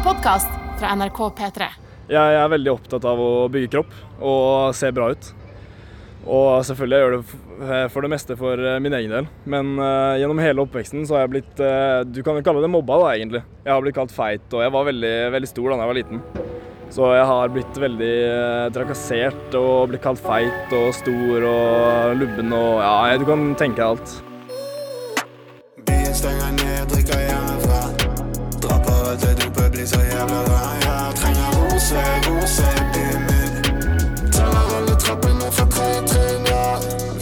en podkast fra NRK P3. Jeg er veldig opptatt av å bygge kropp og se bra ut. Og selvfølgelig jeg gjør det for det meste for eh, min egen del. Men uh, gjennom hele oppveksten så har jeg blitt uh, Du kan jo kalle det mobba, da, egentlig. Jeg har blitt kalt feit, og jeg var veldig, veldig stor da jeg var liten. Så jeg har blitt veldig uh, trakassert og blitt kalt feit og stor og lubben og Ja, du kan tenke deg alt.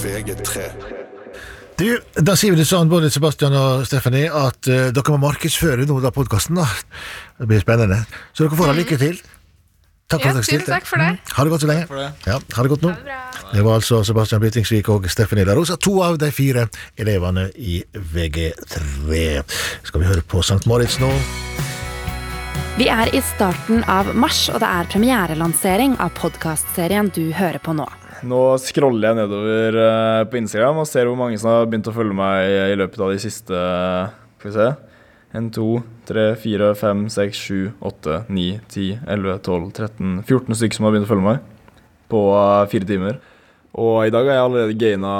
VG3. Du, da sier vi det sånn, både Sebastian og Stephanie, at uh, dere må markedsføre noe av podkasten. Det blir spennende. Så dere får ha lykke til. Takk for Ja, at dere stilte. takk for det. Mm. Ha det godt så lenge. Ja, ha det godt nå. Det var altså Sebastian Byttingsvik og Stephanie Larosa, to av de fire elevene i VG3. Skal vi høre på St. Moritz nå? Vi er i starten av mars, og det er premierelansering av podkastserien du hører på nå. Nå scroller jeg nedover eh, på Instagram og ser hvor mange som har begynt å følge meg i løpet av de siste Skal vi se 1, 2, 3, 4, 5, 6, 7, 8, 9, 10, 11, 12, 13 14 stykker som har begynt å følge meg på eh, fire timer. Og i dag har jeg allerede gaina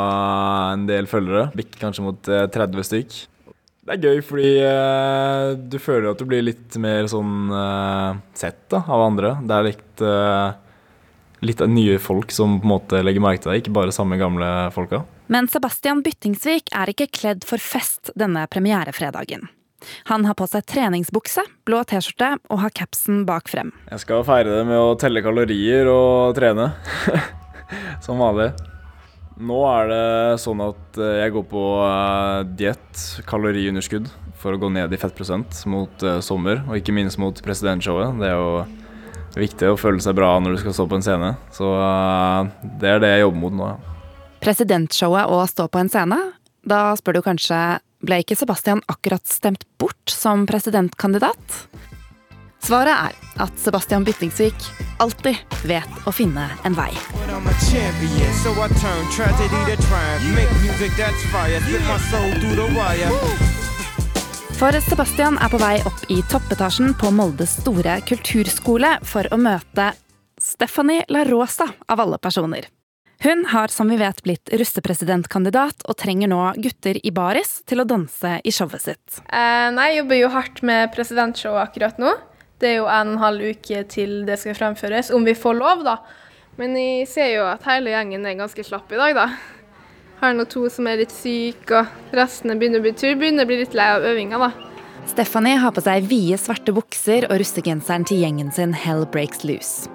en del følgere. Bikker kanskje mot eh, 30 stykk. Det er gøy fordi eh, du føler at du blir litt mer sånn eh, sett da, av andre. Det er litt eh, litt nye folk som på en måte legger merke til deg, ikke bare samme gamle folka. Men Sebastian Byttingsvik er ikke kledd for fest denne premierefredagen. Han har på seg treningsbukse, blå T-skjorte og har capsen bak frem. Jeg skal feire det med å telle kalorier og trene. som vanlig. Nå er det sånn at eh, jeg går på uh, diett, kaloriunderskudd, for å gå ned i fettprosent mot eh, sommer, og ikke minst mot presidentshowet. Det er jo viktig å føle seg bra når du skal stå på en scene. Så eh, det er det jeg jobber mot nå. Presidentshowet og stå på en scene? Da spør du kanskje ble ikke Sebastian akkurat stemt bort som presidentkandidat? Svaret er at Sebastian Byttingsvik alltid vet å finne en vei. But For Sebastian er på vei opp i toppetasjen på Moldes store kulturskole for å møte Stephanie La Rosa, av alle personer. Hun har som vi vet blitt russepresidentkandidat og trenger nå gutter i baris til å danse i showet sitt. Eh, nei, jeg jobber jo hardt med presidentshowet akkurat nå. Det er jo en halv uke til det skal fremføres, om vi får lov, da. Men jeg ser jo at hele gjengen er ganske slapp i dag, da. Har nå to som er litt syke, og resten begynner å bli tur, begynner å bli litt lei av øvinga, da. Stephanie har på seg vide svarte bukser og russegenseren til gjengen sin Hell Breaks Loose.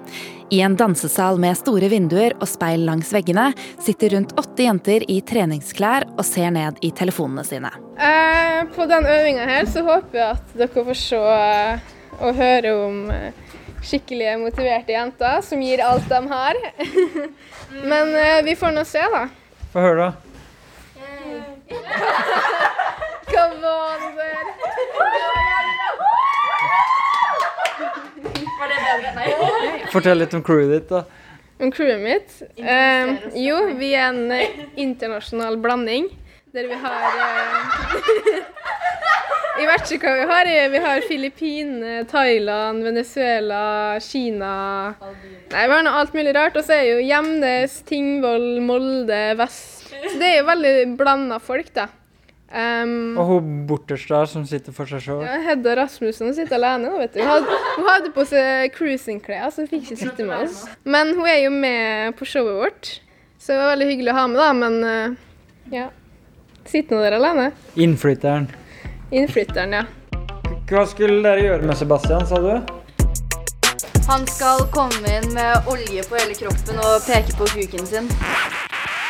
I en dansesal med store vinduer og speil langs veggene sitter rundt åtte jenter i treningsklær og ser ned i telefonene sine. Eh, på den øvinga her så håper jeg at dere får se eh, og høre om skikkelig skikkelige motiverte jenter som gir alt de har. Men eh, vi får nå se, da. Få høre, da. Hva var det der? Fortell litt om crewet ditt, da. Om crewet mitt? Eh, jo, vi er en internasjonal blanding. Der vi har eh, I vet vi har. eh, Vi har Filippinene, Thailand, Venezuela, Kina Nei, vi har noe alt mulig rart. Og så er jo Gjemnes, Tingvoll, Molde, Vest Så det er jo veldig blanda folk, da. Um, Og hun borterst der som sitter for seg sjøl. ja, Hedda Rasmussen hun sitter alene nå, vet du. Hun hadde, hun hadde på seg cruisingklær, så hun fikk ikke sitte med oss. Men hun er jo med på showet vårt, så det var veldig hyggelig å ha med, da. Men uh, ja. Sitter nå dere alene. Innflytteren. Innflytteren, ja. Hva skulle dere gjøre med Sebastian, sa du? Han skal komme inn med olje på hele kroppen og peke på kuken sin.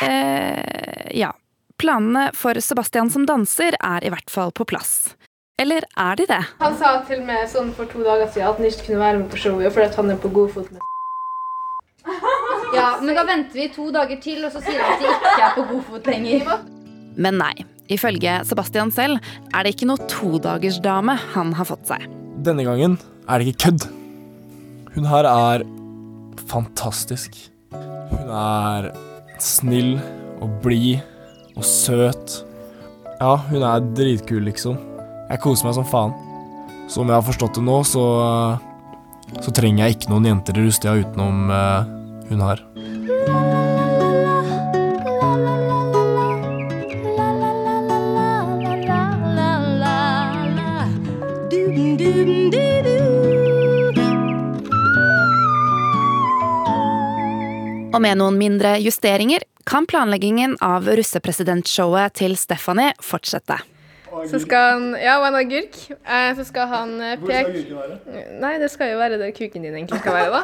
Eh, ja. Planene for Sebastian som danser er i hvert fall på plass. Eller er de det? Han sa til meg sånn for to dager siden at han ikke kunne være med på showet fordi at han er på god fot med Ja, men da venter vi to dager til, og så sier han at de ikke er på god fot lenger. Men nei. Ifølge Sebastian selv er det ikke noe todagersdame han har fått seg. Denne gangen er det ikke kødd. Hun her er fantastisk. Hun er snill og blid og søt. Ja, hun er dritkul, liksom. Jeg koser meg som faen. Som jeg har forstått det nå, så, så trenger jeg ikke noen jenter i Rustia utenom uh, hun her. Og med noen mindre justeringer kan planleggingen av russepresidentshowet til Stephanie fortsette. Så skal han Ja, og en agurk. Eh, så skal han eh, peke Nei, det skal jo være der kuken din egentlig skal være, da.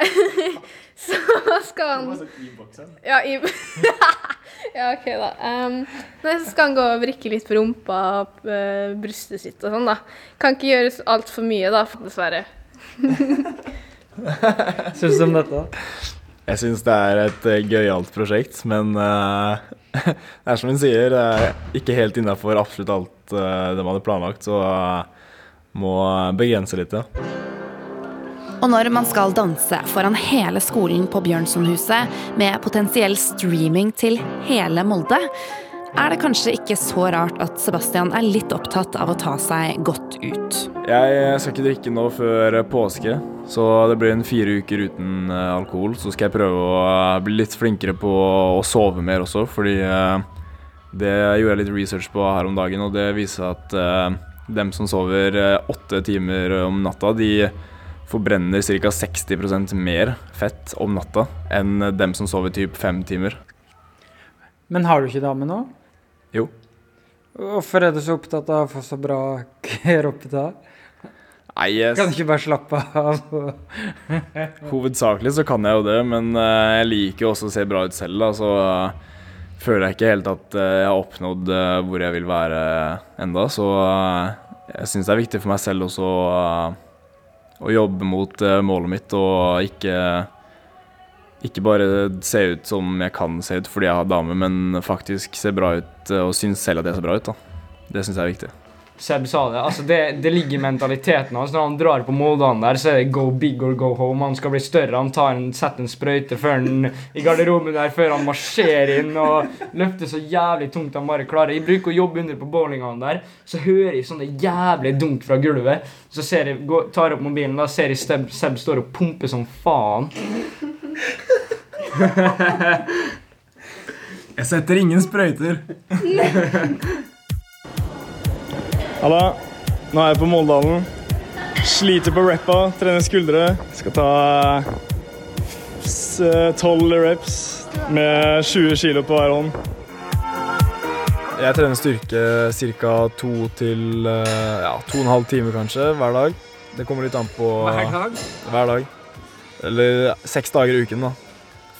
så skal han Ja, i Ja, OK, da. Um, nei, så skal han gå og vrikke litt på rumpa, og brystet sitt og sånn, da. Kan ikke gjøres altfor mye, da, dessverre. Syns du om dette? Jeg syns det er et uh, gøyalt prosjekt, men uh, det er som hun sier, er ikke helt innafor absolutt alt uh, de hadde planlagt, så uh, må begrense litt, ja. Og når man skal danse foran hele skolen på Bjørnsonhuset med potensiell streaming til hele Molde, er det kanskje ikke så rart at Sebastian er litt opptatt av å ta seg godt ut. Jeg skal ikke drikke nå før påske, så det blir en fire uker uten eh, alkohol. Så skal jeg prøve å eh, bli litt flinkere på å sove mer også, fordi eh, det gjorde jeg litt research på her om dagen, og det viser at eh, dem som sover eh, åtte timer om natta, de forbrenner ca. 60% mer fett om natta enn dem som sover typ fem timer. Men har du ikke dame nå? Jo. Hvorfor er du så opptatt av å få så bra kropp da? Nei, jeg, Kan du ikke bare slappe av? Hovedsakelig så kan jeg jo det, men eh, jeg liker jo også å se bra ut selv, da, så eh, føler jeg ikke helt at eh, jeg har oppnådd hvor jeg vil være enda, så jeg syns det er viktig for meg selv også å jobbe mot målet mitt og ikke ikke bare se ut som jeg kan se ut fordi jeg har dame, men faktisk se bra ut eh, og synes selv at jeg ser bra ut. da. Det syns jeg er viktig. Seb sa det. altså Det, det ligger i mentaliteten hans. Når han drar på Moldan der, så er det go big or go home. Han skal bli større. Han tar en, setter en sprøyte før han, i garderoben der før han marsjerer inn og løfter så jævlig tungt han bare klarer. Jeg bruker å jobbe under på bowlingene der, så hører jeg sånne jævlig dunk fra gulvet. Så jeg, går, tar jeg opp mobilen, da ser jeg Seb, Seb står og pumper som faen. Jeg setter ingen sprøyter. Halla. Nå er jeg på Måldalen. Sliter på rappa, trener skuldre. Skal ta tolv reps med 20 kilo på hver hånd. Jeg trener styrke ca. to til eh, ja, to og en halv time kanskje hver dag. Det kommer litt an på Hver dag? Hver dag. Eller seks dager i uken, da.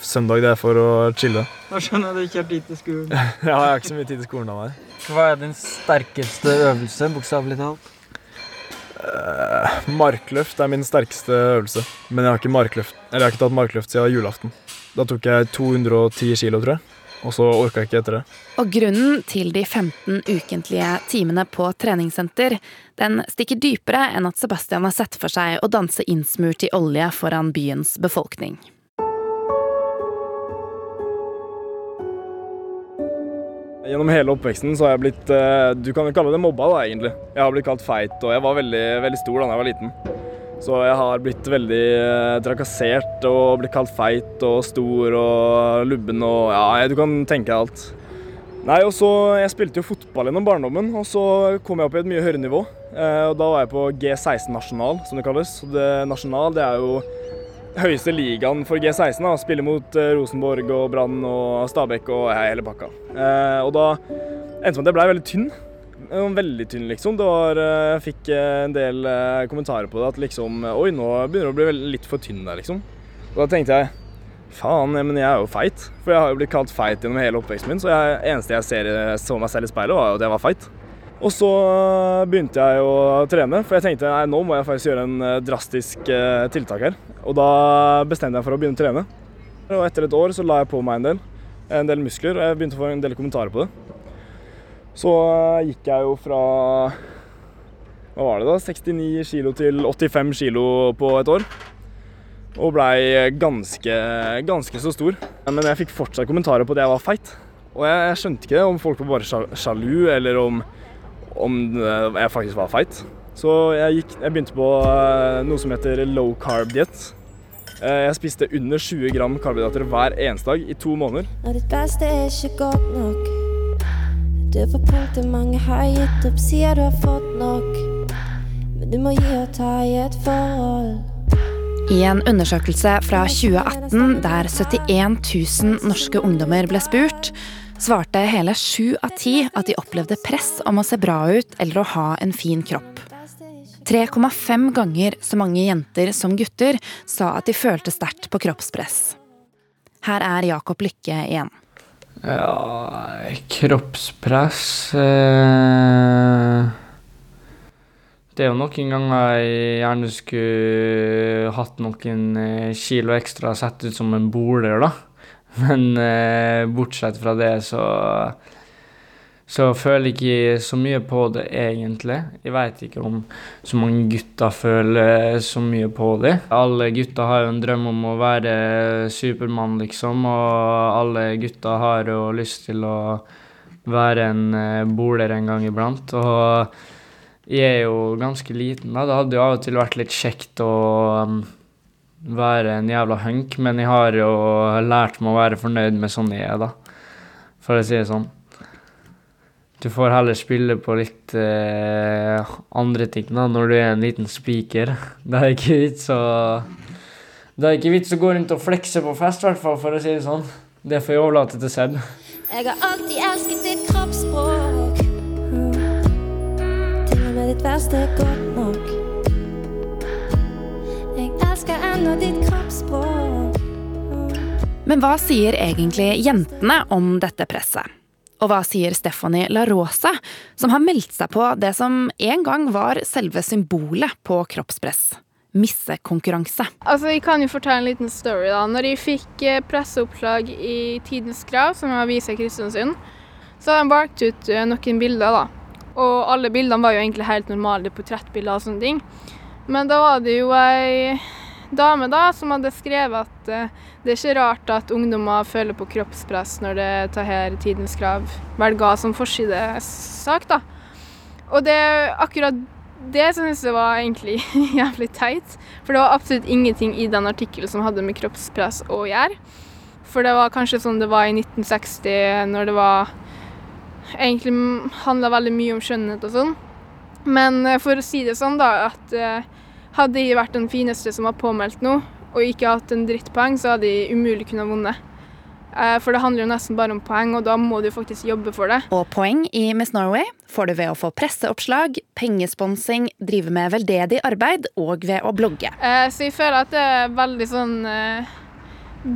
Søndag det er for å chille. Da skjønner jeg at du ikke har tid til skolen. Ja, jeg har ikke så mye tid til skolen av meg. Hva er din sterkeste øvelse, bokstavelig talt? Uh, markløft er min sterkeste øvelse. Men jeg har ikke, markløft, eller jeg har ikke tatt markløft siden julaften. Da tok jeg 210 kilo, tror jeg. Og så orka jeg ikke etter det. Og grunnen til de 15 ukentlige timene på treningssenter, den stikker dypere enn at Sebastian har sett for seg å danse innsmurt i olje foran byens befolkning. Gjennom hele oppveksten så har jeg blitt eh, Du kan jo kalle det mobba, da, egentlig. Jeg har blitt kalt feit, og jeg var veldig, veldig stor da jeg var liten. Så jeg har blitt veldig eh, trakassert og blitt kalt feit og stor og lubben og Ja, du kan tenke deg alt. Nei, og så, Jeg spilte jo fotball gjennom barndommen, og så kom jeg opp i et mye høyere nivå. Eh, og Da var jeg på G16 nasjonal, som det kalles. Og det Nasjonal det er jo høyeste ligaen for G16. da, Spille mot eh, Rosenborg og Brann og Stabæk og hele pakka. Eh, og da endte det med at jeg blei veldig tynn. Veldig tynn, liksom. Det var, eh, jeg fikk eh, en del eh, kommentarer på det at liksom Oi, nå begynner du å bli litt for tynn der, liksom. Og da tenkte jeg Faen, men jeg er jo feit. For jeg har jo blitt kalt feit gjennom hele oppveksten min, så det eneste jeg ser, så meg selv i speilet, var jo at jeg var feit. Og så begynte jeg å trene, for jeg tenkte nei, nå må jeg faktisk gjøre en eh, drastisk eh, tiltak her. Og da bestemte jeg for å begynne å trene. Og etter et år så la jeg på meg en del, en del muskler, og jeg begynte å få en del kommentarer på det. Så eh, gikk jeg jo fra hva var det da, 69 kilo til 85 kilo på et år. Og blei ganske, ganske så stor. Men jeg fikk fortsatt kommentarer på at jeg var feit. Og jeg, jeg skjønte ikke det, om folk var bare sjalu, eller om, om eh, jeg faktisk var feit. Så jeg, gikk, jeg begynte på eh, noe som heter low carb diet. Eh, Jeg spiste under 20 gram karbohydrater hver eneste dag i to måneder. Og ditt beste er ikke godt nok. Du er på punktet mange har gitt opp, sier du har fått nok. Men du må gi og ta i et forhold. I en undersøkelse fra 2018 der 71 000 norske ungdommer ble spurt, svarte hele sju av ti at de opplevde press om å se bra ut eller å ha en fin kropp. 3,5 ganger så mange jenter som gutter sa at de følte sterkt på kroppspress. Her er Jakob Lykke igjen. Ja, kroppspress eh, Det er jo noen ganger jeg gjerne skulle hatt noen eh, kilo ekstra sett ut som en boler, da. Men eh, bortsett fra det, så så føler jeg ikke så mye på det, egentlig. Jeg veit ikke om så mange gutter føler så mye på det. Alle gutter har jo en drøm om å være Supermann, liksom, og alle gutter har jo lyst til å være en eh, boler en gang iblant. Og jeg er jo ganske liten, da. Det hadde jo av og til vært litt kjekt å være en jævla hunk, men jeg har jo lært meg å være fornøyd med sånn jeg er, da. For å si det sånn. Du får heller spille på litt eh, andre ting da, når du er en liten spiker. Det er ikke vits å Det er ikke vits å gå rundt og flekse på fest, i hvert fall, for å si det sånn. Det får jeg overlate til Seb. Jeg har alltid elsket ditt kroppsspråk. Mm. Til og med ditt verste er godt nok. Men hva sier egentlig jentene om dette presset? Og hva sier Stephanie La Rosa, som har meldt seg på det som en gang var selve symbolet på kroppspress? Missekonkurranse. Altså, Jeg kan jo fortelle en liten story. da. Når jeg fikk eh, presseoppslag i Tidens Krav, som er avisa i Kristiansund, så hadde de valgt ut eh, noen bilder. da. Og alle bildene var jo egentlig helt normale portrettbilder og sånne ting. Men da var det jo ei dame da som hadde skrevet at eh, det er ikke rart at ungdommer føler på kroppspress når det tar her Tidens Krav velger som forsidesak, da. Og det akkurat det syns jeg var egentlig jævlig teit. For det var absolutt ingenting i den artikkelen som hadde med kroppspress å gjøre. For det var kanskje sånn det var i 1960, når det var Egentlig handla veldig mye om skjønnhet og sånn. Men eh, for å si det sånn, da, at eh, hadde jeg vært den fineste som var påmeldt nå, og ikke hatt en drittpoeng, så hadde jeg umulig kunnet vunnet. Eh, For det handler jo nesten bare om poeng, og da må du faktisk jobbe for det. Og poeng i Miss Norway får du ved å få presseoppslag, pengesponsing, drive med veldedig arbeid og ved å blogge. Eh, Så jeg føler at det er veldig sånn eh,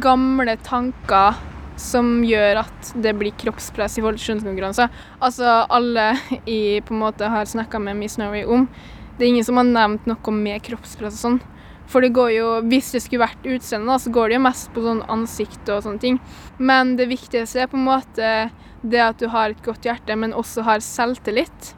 gamle tanker som gjør at det blir kroppspress i forhold til skjønnskonkurranser. Altså alle jeg på en måte har snakka med Miss Norway om, det er ingen som har nevnt noe med kroppspress og sånn. For det går jo, hvis det skulle vært utseende, så går det jo mest på sånn ansikt og sånne ting. Men det viktigste er på en måte det at du har et godt hjerte, men også har selvtillit.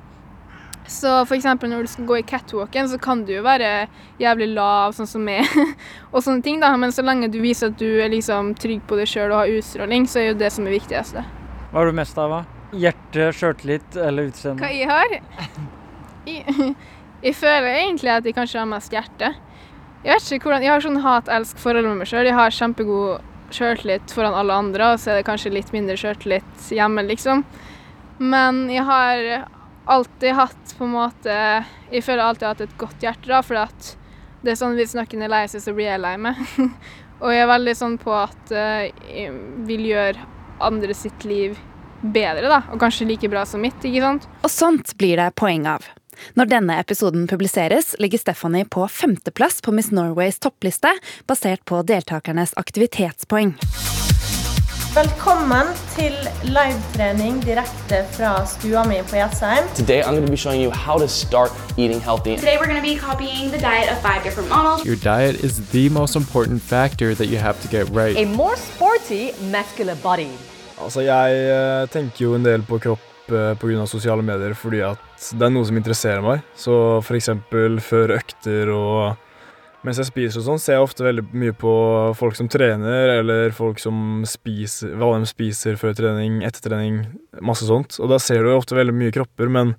Så f.eks. når du skal gå i catwalken, så kan du jo være jævlig lav, sånn som meg, og sånne ting, da. Men så lenge du viser at du er liksom trygg på deg sjøl og har utstråling, så er jo det som er viktigste. Hva har du mest av? da? Hjerte, sjøltillit eller utseende? Hva jeg har? Jeg, føler egentlig at jeg kanskje har mest hjerte. Jeg vet ikke hvordan, jeg har sånn hat-elsk-forhold med meg sjøl. Jeg har kjempegod sjøltillit foran alle andre, og så er det kanskje litt mindre sjøltillit hjemme, liksom. Men jeg har alltid hatt på en måte Jeg føler alltid jeg har hatt et godt hjerte, da, for at det er sånn hvis noen er lei seg, så blir jeg lei meg. og jeg er veldig sånn på at eh, jeg vil gjøre andre sitt liv bedre, da, og kanskje like bra som mitt, ikke sant? Og sånt blir det poeng av. Når denne episoden publiseres, ligger Stephanie på femteplass på Miss Norways toppliste, basert på deltakernes aktivitetspoeng. Velkommen til livetrening direkte fra stua mi på Jessheim. Today I'm going to be showing you how to start eating healthy. Today we're going to be copying the diet of five different models. Your diet is the most important factor that you have to get right. A more sporty, muscular body. Altså, jeg eh, tenker jo en del på kropp pga. sosiale medier fordi at det er noe som interesserer meg. Så eksempel før økter og mens jeg spiser og sånn, ser jeg ofte veldig mye på folk som trener, eller folk som spiser Hva de spiser før trening, etter trening, masse sånt. Og da ser du ofte veldig mye kropper, men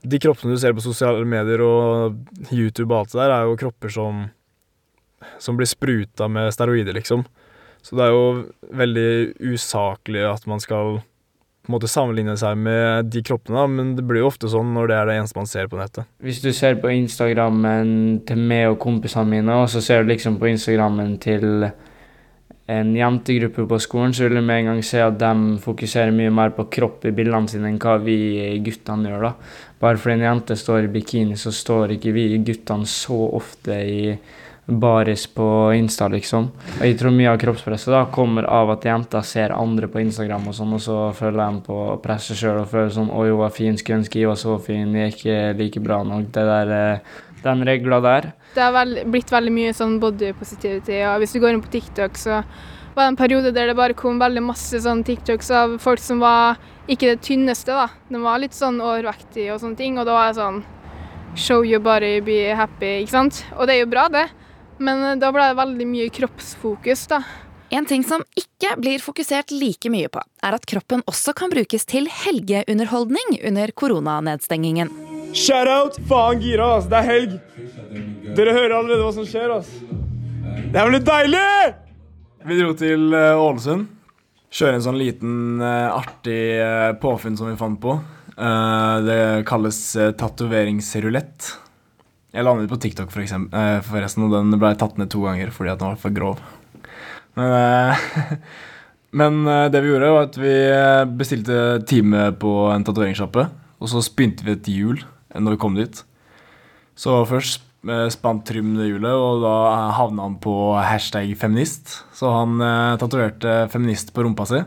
De kroppene du ser på sosiale medier og YouTube og alt det der, er jo kropper som som blir spruta med steroider, liksom. Så det er jo veldig usaklig at man skal på en måte sammenligne seg med de kroppene, men det blir jo ofte sånn når det er det eneste man ser på nettet. Hvis du ser på Instagrammen til meg og kompisene mine, og så ser du liksom på Instagrammen til en jentegruppe på skolen, så vil du med en gang se at de fokuserer mye mer på kropp i bildene sine enn hva vi guttene gjør. da. Bare fordi en jente står i bikini, så står ikke vi guttene så ofte i baris på Insta, liksom. Og jeg tror mye av kroppspresset da kommer av at jenter ser andre på Instagram, og sånn, og så føler de på presset sjøl og føler sånn 'Oi, hun var fin, skulle ønske jeg var så fin, jeg er ikke like bra nok'. Det der, eh, den regla der. Det har vel, blitt veldig mye sånn body positivity, og hvis du går inn på TikTok, så var det en periode der det bare kom veldig masse sånn TikToks av folk som var ikke det tynneste, da. De var litt sånn overvektige og sånne ting, og da var jeg sånn Show your body, be happy, ikke sant? Og det er jo bra, det, men eh, da ble det veldig mye kroppsfokus, da. En ting som ikke blir fokusert like mye på, er at kroppen også kan brukes til helgeunderholdning under koronanedstengingen. Shout-out! Faen gira, ass. Det er helg. Dere hører allerede hva som skjer, ass. Det litt deilig! Vi dro til eh, Ålesund. Kjøre en sånn liten, eh, artig påfunn som vi fant på. Eh, det kalles tatoveringsrulett. Jeg landet på TikTok, for eksempel, eh, forresten, og den ble tatt ned to ganger fordi at den var for grov. Men, eh, men eh, det vi gjorde, var at vi bestilte time på en tatoveringssjappe. Og så spynte vi et hjul når vi kom dit. Så først spant Trym det hjulet, og da havna han på hashtag feminist. Så han eh, tatoverte feminist på rumpa si.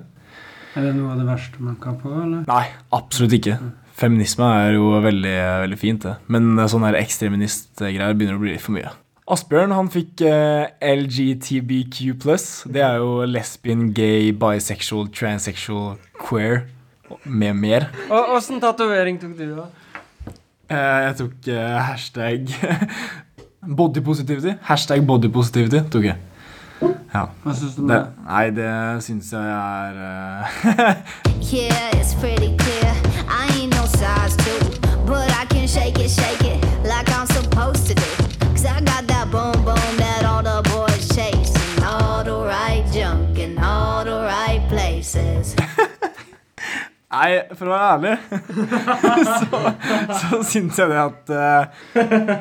Er det noe av det verste man kan få, eller? Nei, absolutt ikke. Feminisme er jo veldig, veldig fint, det. Men sånne her ekstreministgreier begynner å bli litt for mye. Asbjørn han fikk eh, LGTBQ+. Det er jo lesbian, gay, bisexual, transsexual, queer med mer. Og Åssen tatovering tok du, da? Eh, jeg tok eh, hashtag bodypositivity. Hashtag bodypositivity tok jeg. Ja. Hva syns du om Det, det? nei, det syns jeg er Nei, for å være ærlig, så, så syns jeg det at uh,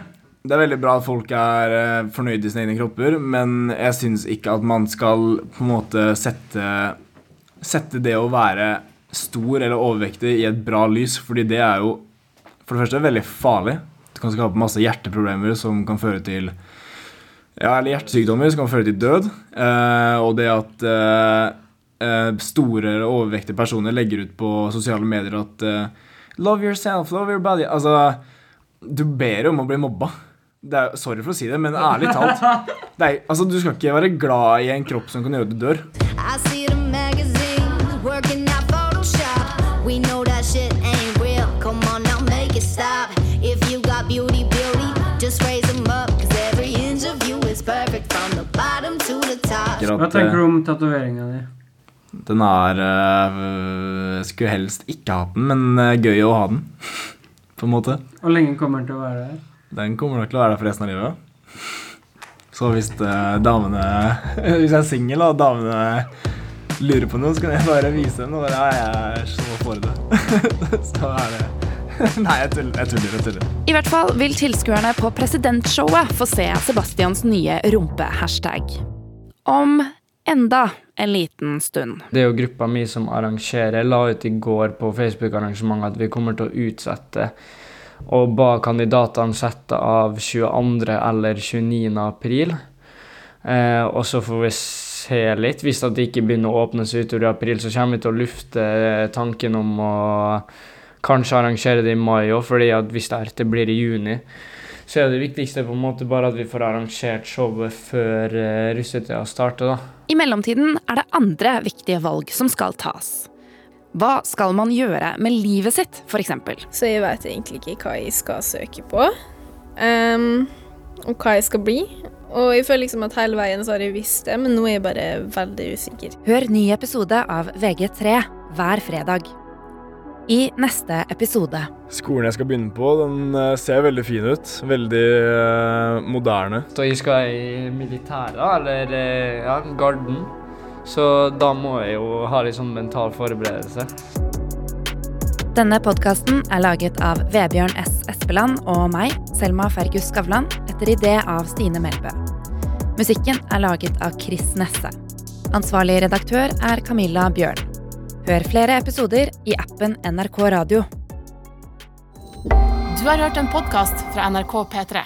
Det er veldig bra at folk er uh, fornøyd i sine egne kropper, men jeg syns ikke at man skal på en måte sette, sette det å være stor eller overvektig i et bra lys, fordi det er jo for det første veldig farlig. Du kan skape masse hjerteproblemer som kan føre til ja, eller hjertesykdommer som kan føre til død. Uh, og det at eh, eh, store eller overvektige personer legger ut på sosiale medier at eh, Love yourself, love your body. Altså, du ber jo om å bli mobba. Det er, sorry for å si det, men ærlig talt Nei, er, altså, Du skal ikke være glad i en kropp som kan gjøre at du dør. I see the magazines working out Photoshop. We know that shit ain't real. Come on now, make it stop. If you got beauty, beauty, just raise them up. Cause every inch of you is perfect from the bottom to the top. Hva tenker du om tatoveringa di? Den er øh, Jeg skulle helst ikke hatt den, men øh, gøy å ha den. På en måte. Hvor lenge kommer den til å være der? Den kommer nok til å være der for resten av livet. Så hvis øh, damene Hvis jeg er singel og damene lurer på noe, så kan jeg bare vise dem og bare, ja, jeg er så for det. så er det Nei, jeg tuller. Jeg tuller, jeg tuller. I hvert fall vil tilskuerne på presidentshowet få se Sebastians nye rumpe-hashtag. Om enda en liten stund. Det er jo gruppa mi som arrangerer. La ut i går på Facebook-arrangementet at vi kommer til å utsette og ba kandidatene sette av 22. eller 29. april. Eh, og så får vi se litt. Hvis det ikke begynner å åpnes utover i april, så kommer vi til å lufte tanken om å kanskje arrangere det i mai òg, fordi hvis det blir i juni, så er det viktigste på en måte bare at vi får arrangert showet før uh, russetida starter, da. I mellomtiden er det andre viktige valg som skal tas. Hva skal man gjøre med livet sitt, f.eks.? Så jeg vet egentlig ikke hva jeg skal søke på, um, og hva jeg skal bli. Og jeg føler liksom at hele veien så har jeg visst det, men nå er jeg bare veldig usikker. Hør ny episode av VG3 hver fredag. I neste episode. Skolen jeg skal begynne på, den eh, ser veldig fin ut. Veldig eh, moderne. Så jeg skal i militæret, eller eh, ja, garden. Så da må jeg jo ha litt sånn mental forberedelse. Denne podkasten er laget av Vebjørn S. Espeland og meg, Selma Fergus Skavlan, etter idé av Stine Melbø. Musikken er laget av Chris Nesse. Ansvarlig redaktør er Camilla Bjørn. Hør flere episoder i appen NRK Radio. Du har hørt en podkast fra NRK P3.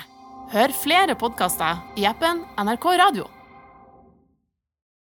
Hør flere podkaster i appen NRK Radio.